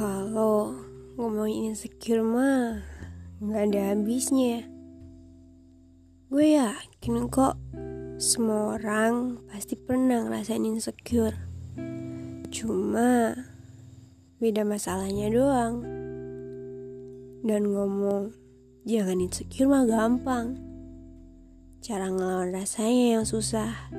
Kalau ngomongin insecure mah nggak ada habisnya. Gue yakin kok semua orang pasti pernah ngerasain insecure. Cuma beda masalahnya doang. Dan ngomong jangan insecure mah gampang. Cara ngelawan rasanya yang susah.